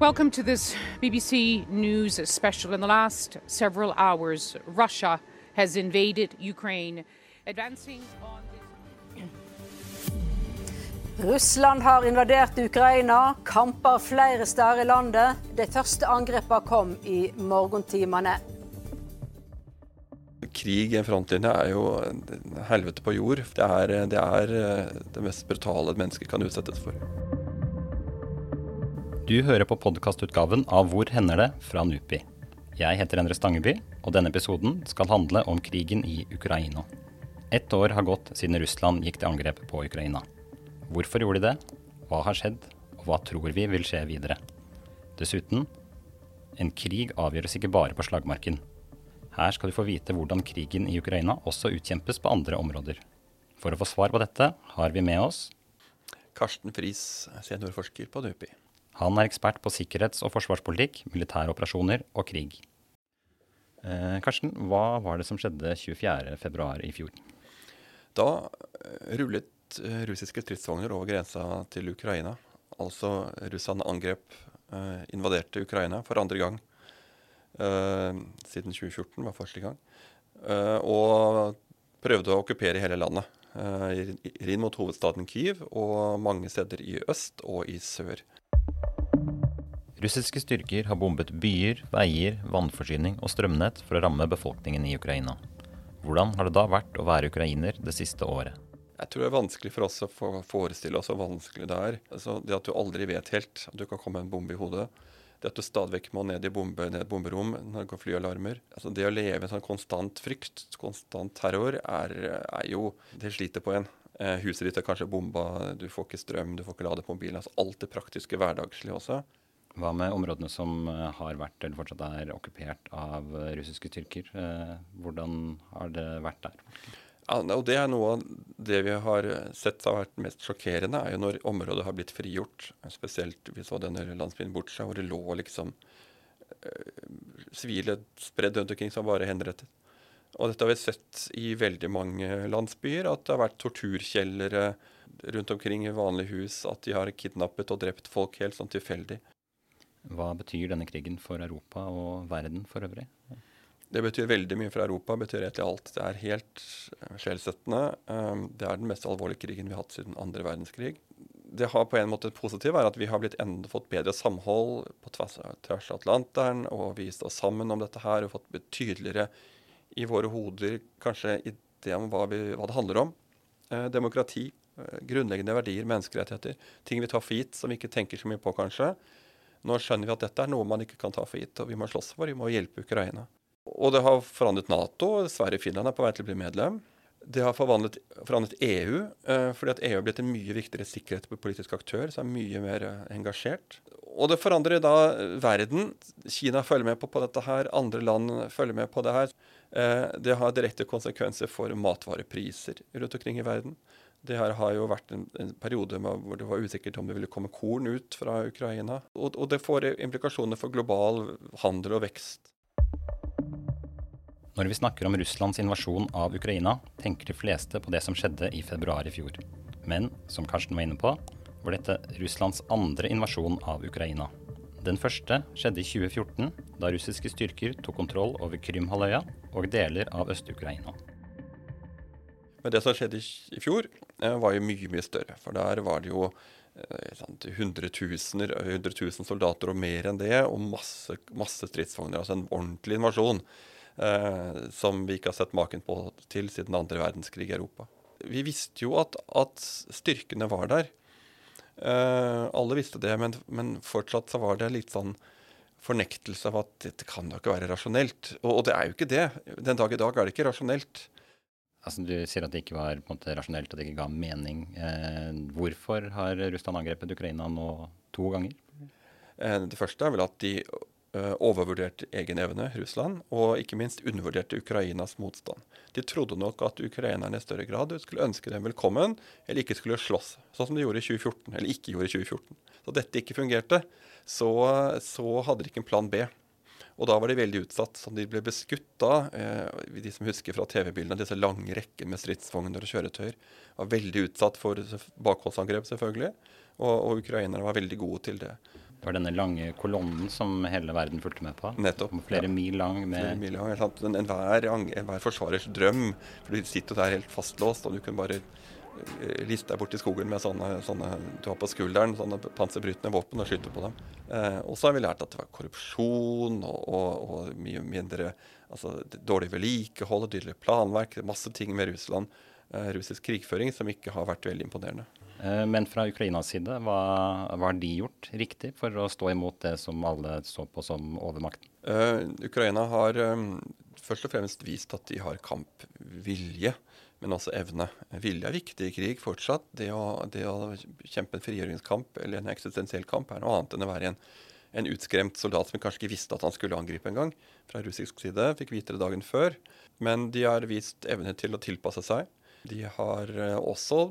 Welcome to this BBC News special. In the last several hours, Russia has invaded Ukraine, advancing on Russland har invadert Ukraina, kamper flere steder i landet. De første angrepene kom i morgentimene. Krig i en frontlinje er jo helvete på jord. Det er, det er det mest brutale et menneske kan utsettes for. Du hører på podkastutgaven av Hvor hender det? fra NUPI. Jeg heter Endre Stangeby, og denne episoden skal handle om krigen i Ukraina. Ett år har gått siden Russland gikk til angrep på Ukraina. Hvorfor gjorde de det? Hva har skjedd? Og hva tror vi vil skje videre? Dessuten, en krig avgjøres ikke bare på slagmarken. Her skal du få vite hvordan krigen i Ukraina også utkjempes på andre områder. For å få svar på dette har vi med oss Karsten Friis, seniorforsker på NUPI. Han er ekspert på sikkerhets- og forsvarspolitikk, militære operasjoner og krig. Eh, Karsten, hva var det som skjedde 24.2 i fjor? Da eh, rullet eh, russiske stridsvogner over grensa til Ukraina. Altså russerne angrep, eh, invaderte Ukraina for andre gang eh, siden 2014, var første gang. Eh, og prøvde å okkupere hele landet. inn mot hovedstaden Kyiv og mange steder i øst og i sør. Russiske styrker har bombet byer, veier, vannforsyning og strømnett for å ramme befolkningen i Ukraina. Hvordan har det da vært å være ukrainer det siste året? Jeg tror det er vanskelig for oss å forestille oss hvor vanskelig det er. Altså, det at du aldri vet helt at du kan komme en bombe i hodet. Det at du stadig vekk må ned i bombe, ned bomberom når det går flyalarmer. Altså, det å leve i sånn konstant frykt, konstant terror, er, er jo Det sliter på en. Eh, huset ditt er kanskje bomba, du får ikke strøm, du får ikke lade på mobilen. Altså, alt det praktiske hverdagslige også. Hva med områdene som eh, har vært eller fortsatt er okkupert av eh, russiske styrker? Eh, hvordan har det vært der? Ja, og Det er noe av det vi har sett har vært mest sjokkerende, er jo når området har blitt frigjort. Spesielt vi så denne landsbyen Butsja, hvor det lå liksom sivile spredd rundt omkring som bare henrettet. Og dette har vi sett i veldig mange landsbyer, at det har vært torturkjellere rundt omkring i vanlige hus. At de har kidnappet og drept folk helt sånn tilfeldig. Hva betyr denne krigen for Europa og verden for øvrig? Det betyr veldig mye for Europa. Betyr egentlig alt. Det er helt sjelsettende. Um, det er den mest alvorlige krigen vi har hatt siden andre verdenskrig. Det har på en måte positivt er at vi har blitt enda fått bedre samhold på tvers av Atlanteren, og vi står sammen om dette her og fått tydeligere i våre hoder kanskje idé om hva, vi, hva, det handler om. Eh, demokrati, eh, grunnleggende verdier, menneskerettigheter. Ting vi tar for gitt som vi ikke tenker så mye på, kanskje. Nå skjønner vi at dette er noe man ikke kan ta for gitt, og vi må slåss for. Vi må hjelpe Ukraina. Og det har forandret Nato. Sverige og Finland er på vei til å bli medlem. Det har forandret, EU, eh, fordi at EU er blitt en mye viktigere sikkerhetspolitisk aktør, som er mye mer eh, engasjert. Og det forandrer da verden. Kina følger med på, på dette her, andre land følger med på det her. Eh, det har direkte konsekvenser for matvarepriser rundt omkring i verden. Det her har jo vært en, en periode hvor det var usikkert om det ville komme korn ut fra Ukraina. Og, og det får implikasjoner for global handel og vekst. Når vi snakker om Russlands invasjon av Ukraina, tenker de fleste på det som skjedde i februar i fjor. Men som Karsten var inne på, var dette Russlands andre invasjon av Ukraina. Den første skjedde i 2014, da russiske styrker tok kontroll over Krymhalvøya og deler av Øst-Ukraina. Men det som skjedde i fjor, eh, var jo mye, mye større. For der var det jo eh, hundretusener, hundretusen soldater og mer enn det, og masse, masse stridsvogner. Altså en ordentlig invasjon eh, som vi ikke har sett maken på til siden andre verdenskrig i Europa. Vi visste jo at, at styrkene var der. Eh, alle visste det, men, men, fortsatt så var det litt sånn fornektelse av at dette kan da ikke være rasjonelt. Og, og det er jo ikke det. Den dag i dag er det ikke rasjonelt. Altså, du sier at det ikke var måte, rasjonelt, og det ikke ga mening. Eh, hvorfor har Russland angrepet Ukraina nå to ganger? Eh, det første er vel at de overvurderte egen evne, Russland, og ikke minst undervurderte Ukrainas motstand. De trodde nok at ukrainerne i større grad skulle ønske dem velkommen, eller ikke skulle slåss, sånn som de gjorde i 2014, eller ikke gjorde i 2014. Så dette ikke fungerte, så, så hadde de ikke en plan B. Og da var de veldig utsatt. Så de ble beskutt av, eh, de som husker fra TV-bildene, disse lange rekker med stridsvogner og kjøretøyer, var veldig utsatt for bakholdsangrep, selvfølgelig. Og, og ukrainerne var veldig gode til det. Det var denne lange kolonnen som hele verden fulgte med på. Nettopp. Flere ja. mil lang. Med... Flere mil lang, sant? en en forsvarers drøm. For du sitter der helt fastlåst, og du kan bare eh, liste deg bort i skogen med sånne, sånne du har på skulderen, sånne panserbrytende våpen og skyte på dem. Eh, og så har vi lært at det var korrupsjon og, og, og mye mindre altså, dårlig vedlikehold, dyrere planverk. Masse ting med Russland, russisk krigføring som ikke har vært veldig imponerende. Eh, men fra Ukrainas side, hva, hva, har de gjort riktig for å stå imot det som alle så på som overmakten? Uh, Ukraina har um, først og fremst vist at de har kampvilje, men også evne. Vilje er viktig i krig fortsatt. Det å, det å kjempe en frigjøringskamp eller en eksistensiell kamp er noe annet enn å være en, en utskremt soldat som kanskje ikke visste at han skulle angripe engang. Fra russisk side fikk vite det dagen før. Men de har vist evne til å tilpasse seg. De har også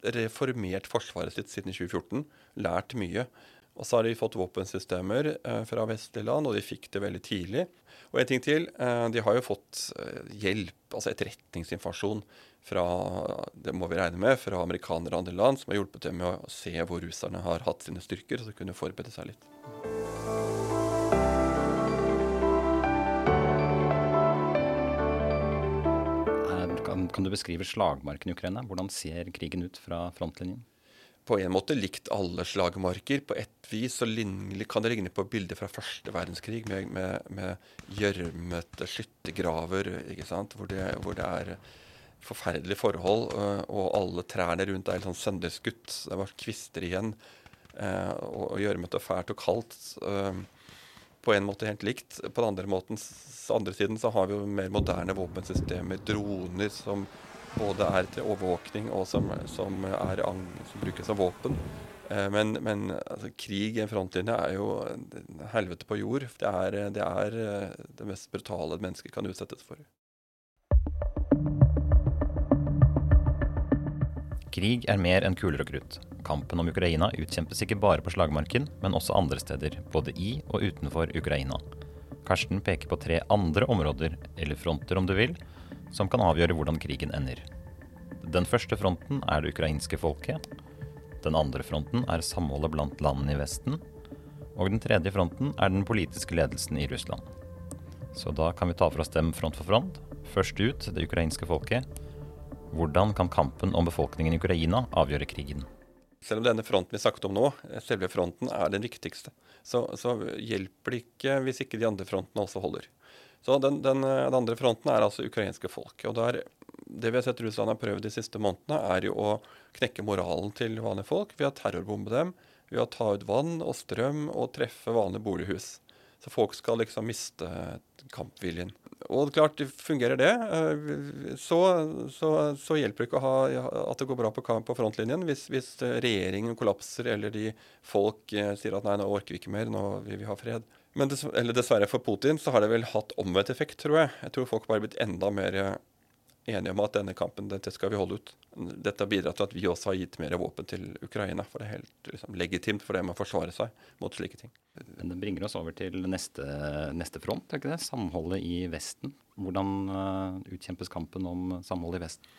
reformert forsvaret sitt siden 2014, lært mye. Og så har de fått våpensystemer eh, fra vestlige land, og de fikk det veldig tidlig. Og en ting til, eh, de har jo fått eh, hjelp, altså etterretningsinformasjon fra det må vi regne med, fra amerikanere og andre land, som har hjulpet dem med å se hvor russerne har hatt sine styrker, så de kunne forberede seg litt. Kan du beskrive slagmarken i Ukraina? Hvordan ser krigen ut fra frontlinjen? På en måte likt alle slagmarker. På et vis så kan det ligne på bilder fra første verdenskrig med gjørmete skyttergraver hvor, hvor, det er forferdelige forhold. Øh, og alle trærne rundt er helt sånn sønderskutt. Det var kvister igjen. Øh, og gjørmete og fælt og kaldt. På en måte helt likt. På den andre, måten, andre siden så har vi jo mer moderne våpensystemer, droner som både er til overvåkning og som, som, er, som brukes som våpen. Eh, men, men altså, krig i en frontlinje er jo helvete på jord. Det er, det er eh, det mest brutale et kan utsettes for. Krig er mer enn kuler og krutt. Kampen om Ukraina utkjempes ikke bare på slagmarken, men også andre steder, både i og utenfor Ukraina. Karsten peker på tre andre områder, eller fronter om du vil, som kan avgjøre hvordan krigen ender. Den første fronten er det ukrainske folket. Den andre fronten er samholdet blant landene i Vesten. Og den tredje fronten er den politiske ledelsen i Russland. Så da kan vi ta for oss dem front for front. Først ut det ukrainske folket. Hvordan kan kampen om befolkningen i Ukraina avgjøre krigen? Selv om denne fronten vi snakket om nå, selve fronten, er den viktigste, så, så hjelper det ikke hvis ikke de andre frontene også holder. Så den, den, den andre fronten er altså ukrainske folk. og der, Det vi har sett Russland har prøvd de siste månedene, er jo å knekke moralen til vanlige folk ved å terrorbombe dem, ved å ta ut vann og strøm og treffe vanlige bolighus. Så folk skal liksom miste kampviljen. Og klart, fungerer det, eh, så, så, så hjelper det ikke ha, at det går bra på, på frontlinjen. Hvis, hvis, regjeringen kollapser eller de folk eh, sier at nei, nå orker vi ikke mer, nå vil vi ha fred. Men dessverre for Putin så har det vel hatt omvendt effekt, tror jeg. Jeg tror folk bare har blitt enda mer enige om at denne kampen dette skal vi holde ut. Dette har bidratt til at vi også har gitt mer våpen til Ukraina. For det er helt liksom, legitimt for dem å forsvare seg mot slike ting. Men det bringer oss over til neste, neste front, er ikke det? Samholdet i Vesten. Hvordan uh, utkjempes kampen om samholdet i Vesten?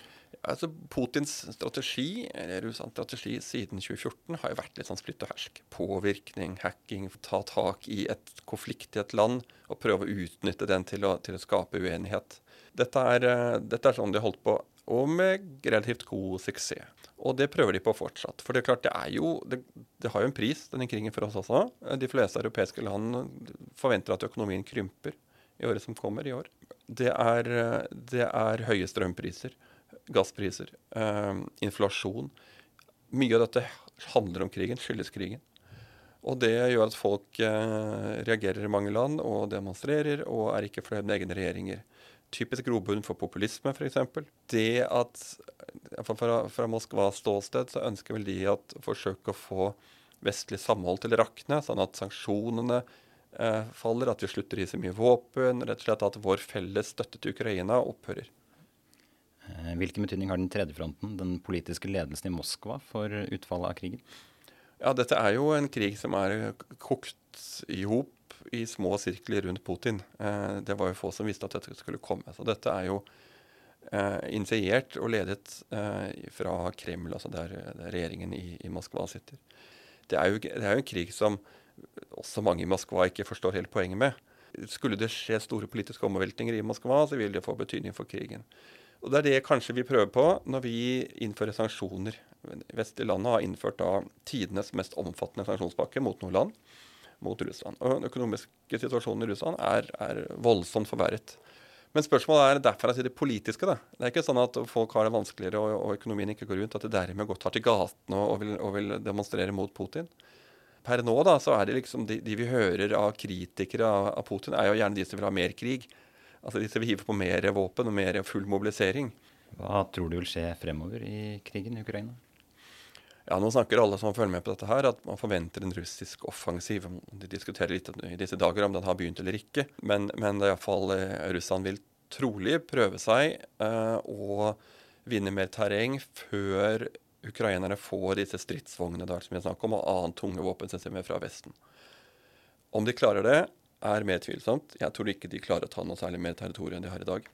Altså, Putins strategi eller Russlands strategi siden 2014 har jo vært litt sånn splitt og hersk. Påvirkning, hacking, ta tak i et konflikt i et land og prøve å utnytte den til å, til å skape uenighet. Dette er, eh, dette er sånn de holdt på, og med relativt god suksess. Og det prøver de på fortsatt. For det er klart, det er jo Det, det har jo en pris, denne krigen for oss også. De fleste europeiske land forventer at økonomien krymper i året som kommer i år. Det er, det er høye strømpriser, gasspriser, eh, inflasjon. Mye av dette handler om krigen, skyldes krigen. Og det gjør at folk eh, reagerer i mange land og demonstrerer og er ikke fornøyd med egne regjeringer typisk grobunn for populisme, f.eks. Det at fra, fra Moskvas ståsted så ønsker vel de at forsøke å få vestlig samhold til å rakne, sånn at sanksjonene eh, faller, at vi slutter å gi så mye våpen, rett og slett at vår felles støtte til Ukraina opphører. Eh, hvilken betydning har den tredje fronten, den politiske ledelsen i Moskva, for utfallet av krigen? Ja, Dette er jo en krig som er kokt i hop i små sirkler rundt Putin. Eh, det var jo få som visste at dette skulle komme. Så dette er jo eh, initiert og ledet eh, fra Kreml, altså der, regjeringen i, Moskva sitter. Det er, jo, det er, jo, en krig som også mange i Moskva ikke forstår helt poenget med. Skulle det skje store politiske omveltninger i Moskva, så vil det få betydning for krigen. Og Det er det kanskje vi prøver på når vi innfører sanksjoner. Vestlige landet har innført da tidenes mest omfattende sanksjonspakke mot noen land, mot Russland. Og Den økonomiske situasjonen i Russland er, er voldsomt forverret. Men spørsmålet er derfra til det politiske. Da. Det er ikke sånn at folk har det vanskeligere og, og økonomien ikke går rundt, at det dermed går tar til gatene og, og, og, vil, demonstrere mot Putin. Per nå da, så er det liksom de, de vi hører av kritikere av, av, Putin, er jo gjerne de som vil ha mer krig. Altså som vil hive på mer våpen og mer full mobilisering. Hva tror du vil skje fremover i krigen i Ukraina? Ja, Nå snakker alle som følger med på dette her, at man forventer en russisk offensiv. De diskuterer litt i disse dager om den har begynt eller ikke. Men, men iallfall eh, Russland vil trolig prøve seg eh, å vinne mer terreng før ukrainerne får disse stridsvognene der som vi snakker om, og annet tunge våpensystemer fra Vesten. Om de klarer det, er mer tvilsomt. Jeg tror ikke de klarer å ta noe særlig mer territorium enn de har i dag.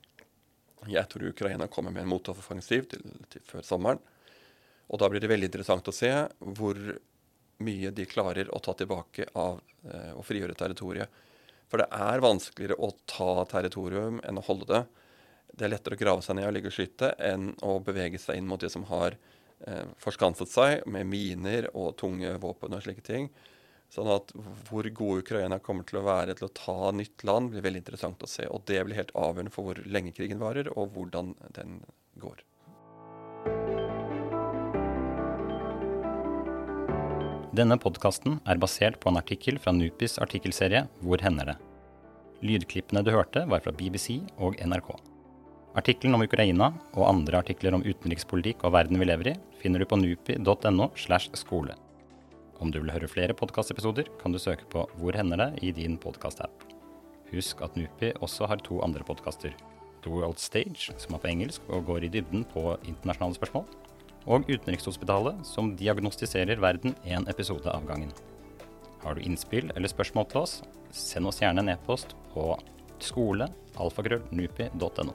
Jeg tror Ukraina kommer med en motoffensiv til, til før sommeren. Og da blir det veldig interessant å se hvor mye de klarer å ta tilbake av eh, å frigjøre territoriet. For det er vanskeligere å ta territorium enn å holde det. Det er lettere å grave seg ned og ligge og skyte enn å bevege seg inn mot de som har eh, forskanset seg med miner og tunge våpen og slike ting. Sånn at hvor gode Ukraina kommer til å være til å ta nytt land, blir veldig interessant å se. Og det blir helt avgjørende for hvor lenge krigen varer, og hvordan den går. Denne podkasten er basert på en artikkel fra Nupis artikkelserie Hvor hender det? Lydklippene du hørte, var fra BBC og NRK. Artikkelen om Ukraina og andre artikler om utenrikspolitikk og verden vi lever i, finner du på nupi.no. slash skole. Om du vil høre flere podkastepisoder, kan du søke på Hvor hender det i din podkast-app. Husk at Nupi også har to andre podkaster. The World Stage, som er på engelsk og går i dybden på internasjonale spørsmål og Utenrikshospitalet, som diagnostiserer verden én episode av gangen. Har du innspill eller spørsmål til oss, send oss gjerne en e-post på skole alfagrøllnupi.no.